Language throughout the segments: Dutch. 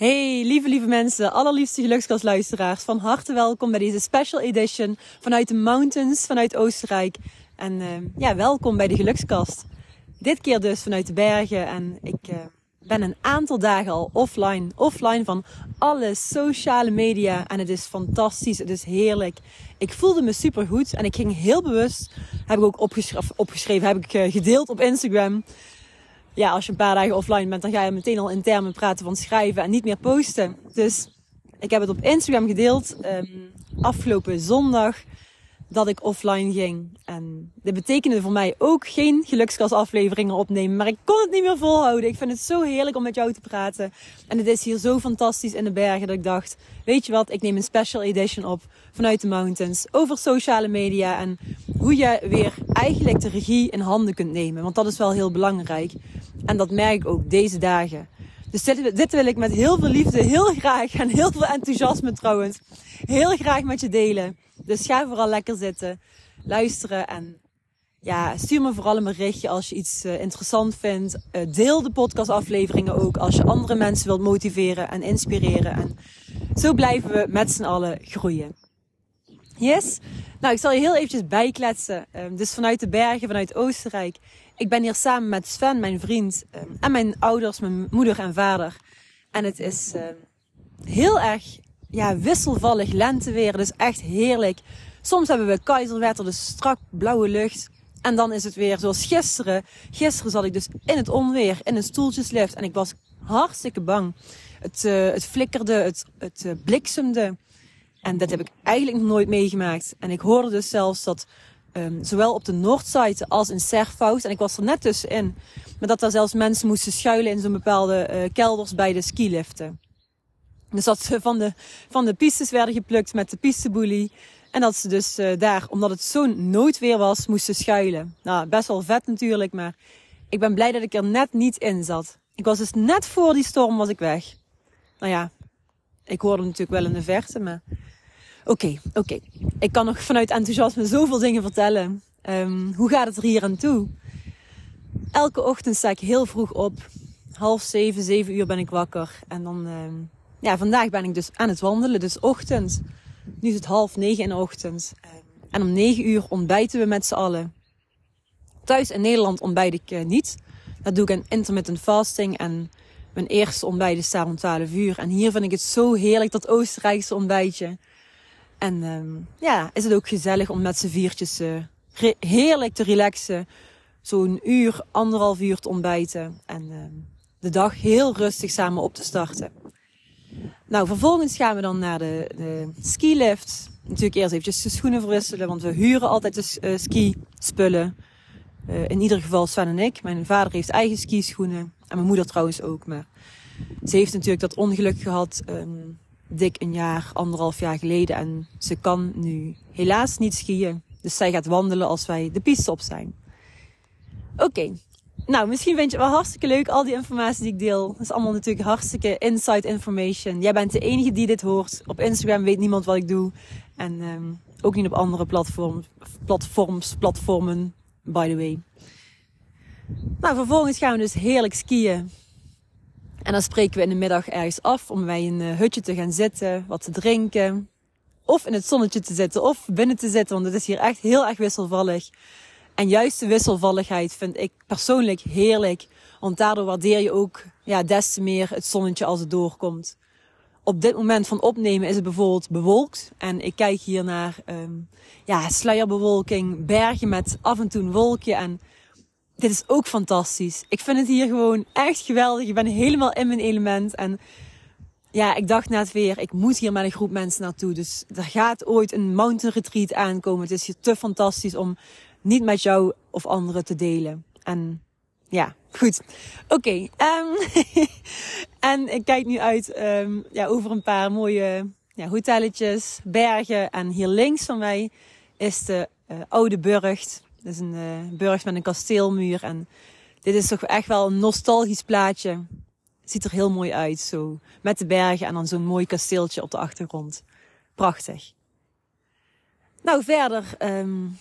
Hey, lieve, lieve mensen, allerliefste gelukskastluisteraars. Van harte welkom bij deze special edition vanuit de mountains, vanuit Oostenrijk. En uh, ja, welkom bij de gelukskast. Dit keer dus vanuit de bergen. En ik uh, ben een aantal dagen al offline. Offline van alle sociale media. En het is fantastisch, het is heerlijk. Ik voelde me super goed en ik ging heel bewust, heb ik ook opgeschreven, opgeschreven heb ik uh, gedeeld op Instagram ja, als je een paar dagen offline bent, dan ga je meteen al in termen praten van schrijven en niet meer posten. Dus ik heb het op Instagram gedeeld um, afgelopen zondag dat ik offline ging. En dit betekende voor mij ook geen gelukskasafleveringen opnemen. Maar ik kon het niet meer volhouden. Ik vind het zo heerlijk om met jou te praten. En het is hier zo fantastisch in de bergen dat ik dacht, weet je wat, ik neem een special edition op vanuit de mountains over sociale media en hoe je weer eigenlijk de regie in handen kunt nemen. Want dat is wel heel belangrijk. En dat merk ik ook deze dagen. Dus dit, wil ik met heel veel liefde, heel graag en heel veel enthousiasme trouwens, heel graag met je delen. Dus ga vooral lekker zitten, luisteren en ja, stuur me vooral een berichtje als je iets uh, interessant vindt. Uh, deel de podcastafleveringen ook als je andere mensen wilt motiveren en inspireren. En zo blijven we met z'n allen groeien. Yes? Nou, ik zal je heel eventjes bijkletsen. Um, dus vanuit de bergen, vanuit Oostenrijk. Ik ben hier samen met Sven, mijn vriend, um, en mijn ouders, mijn moeder en vader. En het is um, heel erg ja, wisselvallig lenteweer. Is echt heerlijk. Soms hebben we keizerwetter, dus strak blauwe lucht. En dan is het weer zoals gisteren. Gisteren zat ik dus in het onweer, in een stoeltjeslift. En ik was hartstikke bang. Het, uh, het flikkerde, het, het uh, bliksemde. En dat heb ik eigenlijk nog nooit meegemaakt. En ik hoorde dus zelfs dat um, zowel op de Noordzijde als in Serfout, en ik was er net tussenin, maar dat daar zelfs mensen moesten schuilen in zo'n bepaalde uh, kelders bij de skiliften. Dus dat ze van de, van de pistes werden geplukt met de pisteboelie. En dat ze dus uh, daar, omdat het zo'n noodweer was, moesten schuilen. Nou, best wel vet natuurlijk, maar ik ben blij dat ik er net niet in zat. Ik was dus net voor die storm was ik weg. Nou ja, ik hoorde natuurlijk wel in de verte, maar oké, oké. Ik kan nog vanuit enthousiasme zoveel dingen vertellen. Um, hoe gaat het er hier aan toe? Elke ochtend sta ik heel vroeg op. Half zeven, zeven uur ben ik wakker. En dan, um, ja, vandaag ben ik dus aan het wandelen. Dus ochtend. Nu is het half negen in de ochtend. Um, en om negen uur ontbijten we met z'n allen. Thuis in Nederland ontbijt ik uh, niet. Dat doe ik een intermittent fasting. En mijn eerste ontbijt is daar om 12 uur. En hier vind ik het zo heerlijk, dat Oostenrijkse ontbijtje. En um, ja, is het ook gezellig om met z'n viertjes uh, heerlijk te relaxen. Zo'n uur, anderhalf uur te ontbijten. En um, de dag heel rustig samen op te starten. Nou, vervolgens gaan we dan naar de, de skilift. Natuurlijk eerst eventjes de schoenen verwisselen, want we huren altijd de uh, ski-spullen. Uh, in ieder geval Sven en ik. Mijn vader heeft eigen skischoenen. En mijn moeder trouwens ook. Maar ze heeft natuurlijk dat ongeluk gehad. Um, dik een jaar, anderhalf jaar geleden. En ze kan nu helaas niet skiën. Dus zij gaat wandelen als wij de piste op zijn. Oké. Nou, misschien vind je het wel hartstikke leuk, al die informatie die ik deel. Dat is allemaal natuurlijk hartstikke inside information. Jij bent de enige die dit hoort. Op Instagram weet niemand wat ik doe. En um, ook niet op andere platforms, platforms, platformen, by the way. Nou, vervolgens gaan we dus heerlijk skiën. En dan spreken we in de middag ergens af om bij een hutje te gaan zitten, wat te drinken. Of in het zonnetje te zitten, of binnen te zitten, want het is hier echt heel erg wisselvallig. En juist de wisselvalligheid vind ik persoonlijk heerlijk. Want daardoor waardeer je ook ja, des te meer het zonnetje als het doorkomt. Op dit moment van opnemen is het bijvoorbeeld bewolkt. En ik kijk hier naar um, ja, sluierbewolking, bergen met af en toe een wolkje. En dit is ook fantastisch. Ik vind het hier gewoon echt geweldig. Ik ben helemaal in mijn element. En ja, ik dacht net weer, ik moet hier met een groep mensen naartoe. Dus er gaat ooit een mountain retreat aankomen. Het is hier te fantastisch om niet met jou of anderen te delen. En ja, goed. Oké. Okay, um, en ik kijk nu uit um, ja, over een paar mooie ja, hotelletjes, bergen. En hier links van mij is de uh, Oude Burgt. Dat is een uh, burcht met een kasteelmuur. En dit is toch echt wel een nostalgisch plaatje. Ziet er heel mooi uit, zo. Met de bergen en dan zo'n mooi kasteeltje op de achtergrond. Prachtig. Nou, verder. Um,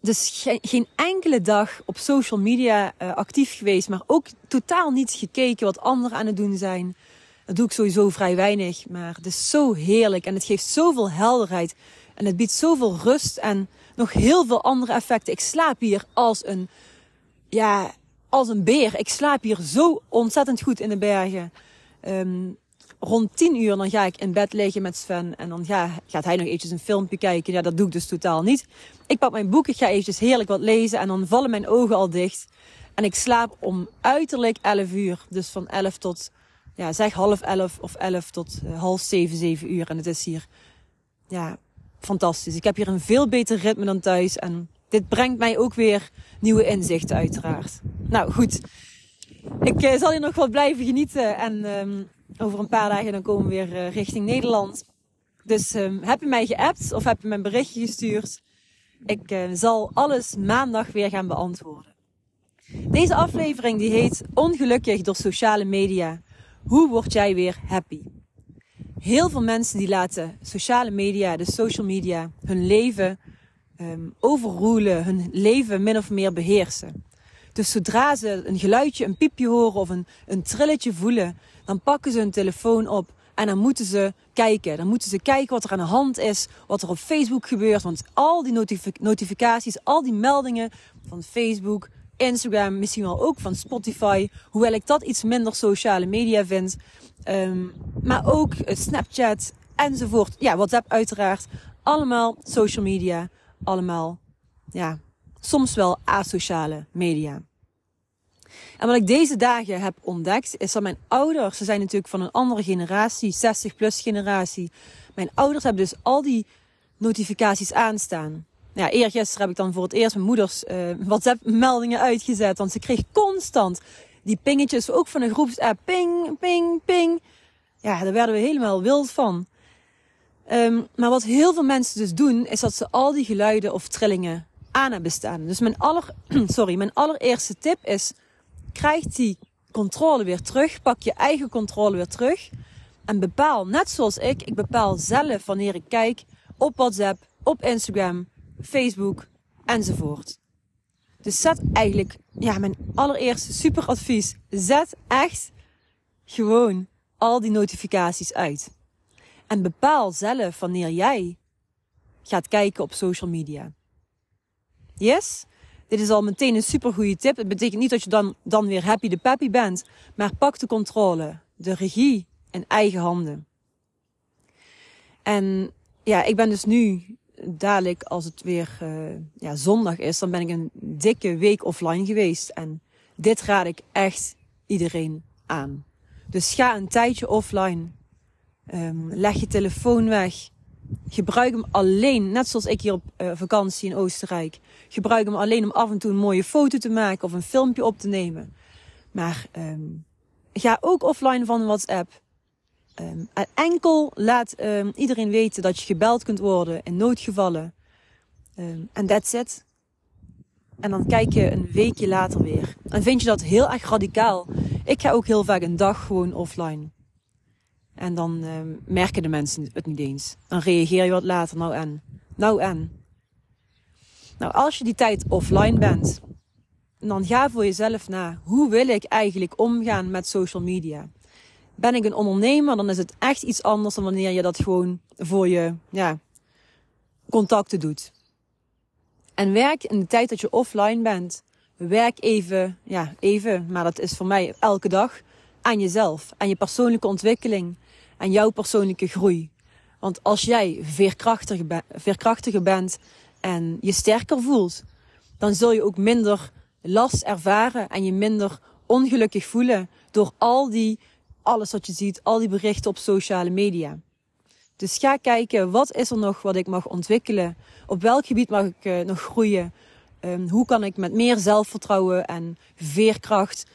dus geen, enkele dag op social media uh, actief geweest, maar ook totaal niet gekeken wat anderen aan het doen zijn. Dat doe ik sowieso vrij weinig, maar het is zo heerlijk en het geeft zoveel helderheid en het biedt zoveel rust en nog heel veel andere effecten. Ik slaap hier als een, ja, als een beer. Ik slaap hier zo ontzettend goed in de bergen. Um, rond tien uur dan ga ik in bed liggen met Sven. En dan ja, gaat hij nog eventjes een filmpje kijken. Ja, dat doe ik dus totaal niet. Ik pak mijn boek, ik ga eventjes heerlijk wat lezen. En dan vallen mijn ogen al dicht. En ik slaap om uiterlijk 11 uur. Dus van 11 tot, ja, zeg half 11 of 11 tot uh, half 7, 7 uur. En het is hier, ja, fantastisch. Ik heb hier een veel beter ritme dan thuis. En dit brengt mij ook weer nieuwe inzichten, uiteraard. Nou goed, ik uh, zal hier nog wat blijven genieten. En um, over een paar dagen dan komen we weer uh, richting Nederland. Dus um, heb je mij geappt of heb je een berichtje gestuurd? Ik uh, zal alles maandag weer gaan beantwoorden. Deze aflevering die heet Ongelukkig door sociale media. Hoe word jij weer happy? Heel veel mensen die laten sociale media, de social media, hun leven um, overroelen, hun leven min of meer beheersen. Dus zodra ze een geluidje, een piepje horen of een, een trilletje voelen, dan pakken ze hun telefoon op en dan moeten ze kijken. Dan moeten ze kijken wat er aan de hand is, wat er op Facebook gebeurt. Want al die notificaties, al die meldingen van Facebook, Instagram, misschien wel ook van Spotify. Hoewel ik dat iets minder sociale media vind. Um, maar ook Snapchat enzovoort. Ja, WhatsApp uiteraard. Allemaal social media. Allemaal, ja, soms wel asociale media. En wat ik deze dagen heb ontdekt, is dat mijn ouders, ze zijn natuurlijk van een andere generatie, 60 plus generatie. Mijn ouders hebben dus al die notificaties aanstaan. Ja, eergisteren heb ik dan voor het eerst mijn moeders uh, WhatsApp meldingen uitgezet. Want ze kreeg constant die pingetjes, ook van een groepsapp. Ping, ping, ping. Ja, daar werden we helemaal wild van. Um, maar wat heel veel mensen dus doen, is dat ze al die geluiden of trillingen aan hebben staan. Dus mijn, aller, sorry, mijn allereerste tip is krijg die controle weer terug. Pak je eigen controle weer terug. En bepaal, net zoals ik, ik bepaal zelf wanneer ik kijk op WhatsApp, op Instagram, Facebook enzovoort. Dus zet eigenlijk, ja, mijn allereerste super advies. Zet echt gewoon al die notificaties uit. En bepaal zelf wanneer jij gaat kijken op social media. Yes? Dit is al meteen een supergoeie tip. Het betekent niet dat je dan, dan weer happy de peppy bent. Maar pak de controle, de regie in eigen handen. En ja, ik ben dus nu dadelijk, als het weer uh, ja, zondag is, dan ben ik een dikke week offline geweest. En dit raad ik echt iedereen aan. Dus ga een tijdje offline. Um, leg je telefoon weg. Gebruik hem alleen, net zoals ik hier op uh, vakantie in Oostenrijk. Gebruik hem alleen om af en toe een mooie foto te maken of een filmpje op te nemen. Maar um, ga ook offline van WhatsApp. Um, enkel laat um, iedereen weten dat je gebeld kunt worden in noodgevallen. En um, that's it. En dan kijk je een weekje later weer. En vind je dat heel erg radicaal. Ik ga ook heel vaak een dag gewoon offline. En dan merken de mensen het niet eens. Dan reageer je wat later. Nou en. Nou en. Nou, als je die tijd offline bent, dan ga voor jezelf na. Hoe wil ik eigenlijk omgaan met social media? Ben ik een ondernemer, dan is het echt iets anders dan wanneer je dat gewoon voor je ja, contacten doet. En werk in de tijd dat je offline bent. Werk even, ja, even, maar dat is voor mij elke dag aan jezelf, aan je persoonlijke ontwikkeling, aan jouw persoonlijke groei. Want als jij veerkrachtiger, be veerkrachtiger bent en je sterker voelt, dan zul je ook minder last ervaren en je minder ongelukkig voelen door al die, alles wat je ziet, al die berichten op sociale media. Dus ga kijken, wat is er nog wat ik mag ontwikkelen? Op welk gebied mag ik uh, nog groeien? Um, hoe kan ik met meer zelfvertrouwen en veerkracht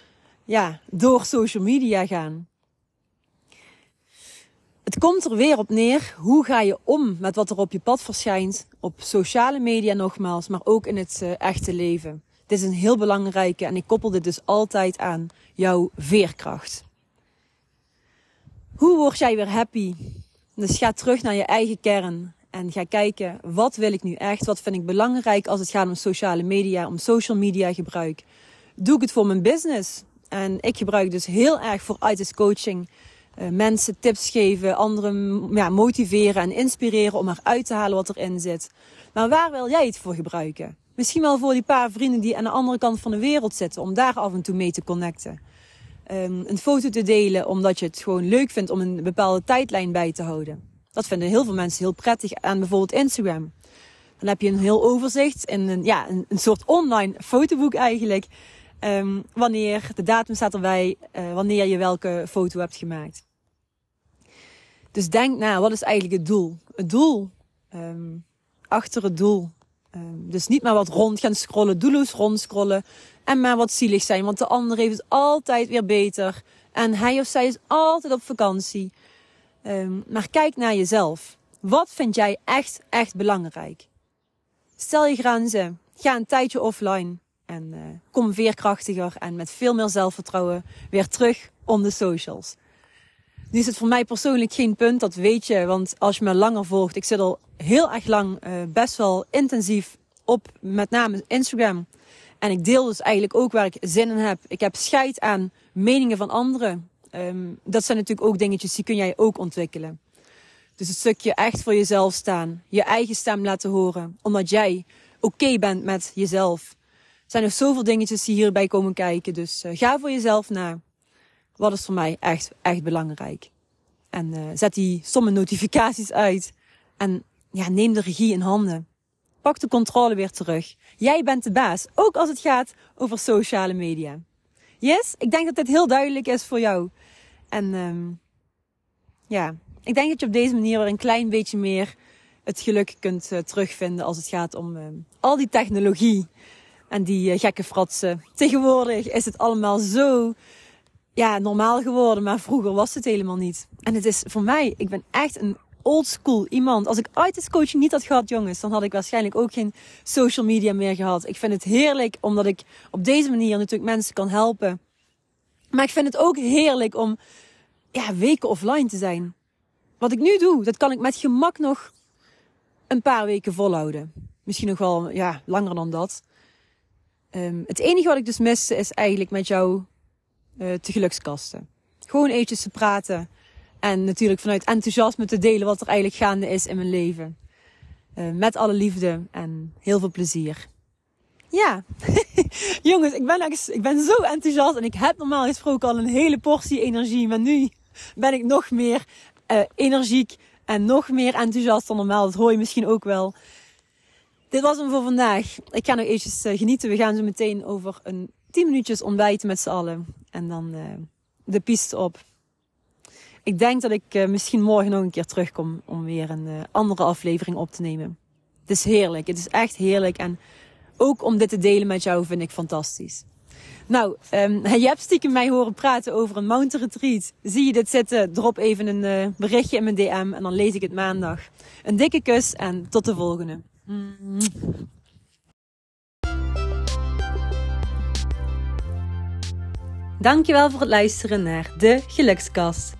ja, door social media gaan? Het komt er weer op neer. Hoe ga je om met wat er op je pad verschijnt? Op sociale media nogmaals, maar ook in het uh, echte leven. Dit is een heel belangrijke en ik koppel dit dus altijd aan jouw veerkracht. Hoe word jij weer happy? Dus ga terug naar je eigen kern en ga kijken wat wil ik nu echt? Wat vind ik belangrijk als het gaat om sociale media, om social media gebruik? Doe ik het voor mijn business? En ik gebruik dus heel erg voor ITIS coaching uh, mensen tips geven, anderen ja, motiveren en inspireren om eruit te halen wat erin zit. Maar waar wil jij het voor gebruiken? Misschien wel voor die paar vrienden die aan de andere kant van de wereld zitten, om daar af en toe mee te connecten. Um, een foto te delen omdat je het gewoon leuk vindt om een bepaalde tijdlijn bij te houden. Dat vinden heel veel mensen heel prettig aan bijvoorbeeld Instagram. Dan heb je een heel overzicht in een, ja, een, soort online fotoboek eigenlijk. Um, wanneer de datum staat erbij, uh, wanneer je welke foto hebt gemaakt. Dus denk na, wat is eigenlijk het doel? Het doel um, achter het doel. Dus niet maar wat rond gaan scrollen, doelloos rondscrollen en maar wat zielig zijn, want de ander heeft het altijd weer beter en hij of zij is altijd op vakantie. Um, maar kijk naar jezelf. Wat vind jij echt, echt belangrijk? Stel je grenzen. Ga een tijdje offline. En uh, kom veerkrachtiger en met veel meer zelfvertrouwen weer terug om de socials. Nu is het voor mij persoonlijk geen punt, dat weet je. Want als je me langer volgt, ik zit al heel erg lang uh, best wel intensief op met name Instagram. En ik deel dus eigenlijk ook waar ik zin in heb. Ik heb scheid aan meningen van anderen. Um, dat zijn natuurlijk ook dingetjes die kun jij ook ontwikkelen. Dus het stukje echt voor jezelf staan. Je eigen stem laten horen. Omdat jij oké bent met jezelf. Er zijn nog zoveel dingetjes die hierbij komen kijken. Dus uh, ga voor jezelf na. Wat is voor mij echt, echt belangrijk? En uh, zet die sommige notificaties uit. En ja, neem de regie in handen. Pak de controle weer terug. Jij bent de baas. Ook als het gaat over sociale media. Yes, ik denk dat dit heel duidelijk is voor jou. En um, ja, ik denk dat je op deze manier weer een klein beetje meer het geluk kunt uh, terugvinden als het gaat om uh, al die technologie en die uh, gekke fratsen. Tegenwoordig is het allemaal zo ja, normaal geworden, maar vroeger was het helemaal niet. En het is voor mij, ik ben echt een oldschool iemand. Als ik coaching niet had gehad, jongens, dan had ik waarschijnlijk ook geen social media meer gehad. Ik vind het heerlijk omdat ik op deze manier natuurlijk mensen kan helpen. Maar ik vind het ook heerlijk om ja, weken offline te zijn. Wat ik nu doe, dat kan ik met gemak nog een paar weken volhouden. Misschien nog wel ja, langer dan dat. Um, het enige wat ik dus miste is eigenlijk met jou uh, te gelukskasten. Gewoon eventjes te praten. En natuurlijk vanuit enthousiasme te delen wat er eigenlijk gaande is in mijn leven. Uh, met alle liefde en heel veel plezier. Ja, jongens, ik ben, ik ben zo enthousiast en ik heb normaal gesproken al een hele portie energie. Maar nu ben ik nog meer uh, energiek en nog meer enthousiast dan normaal. Dat hoor je misschien ook wel. Dit was hem voor vandaag. Ik ga nog eventjes uh, genieten. We gaan zo meteen over een 10 minuutjes ontbijten met z'n allen. En dan de piste op. Ik denk dat ik uh, misschien morgen nog een keer terugkom om weer een uh, andere aflevering op te nemen. Het is heerlijk. Het is echt heerlijk. En ook om dit te delen met jou vind ik fantastisch. Nou, um, je hebt stiekem mij horen praten over een mountain retreat. Zie je dit zitten? Drop even een uh, berichtje in mijn DM en dan lees ik het maandag. Een dikke kus en tot de volgende. Dankjewel voor het luisteren naar de Gelukskast.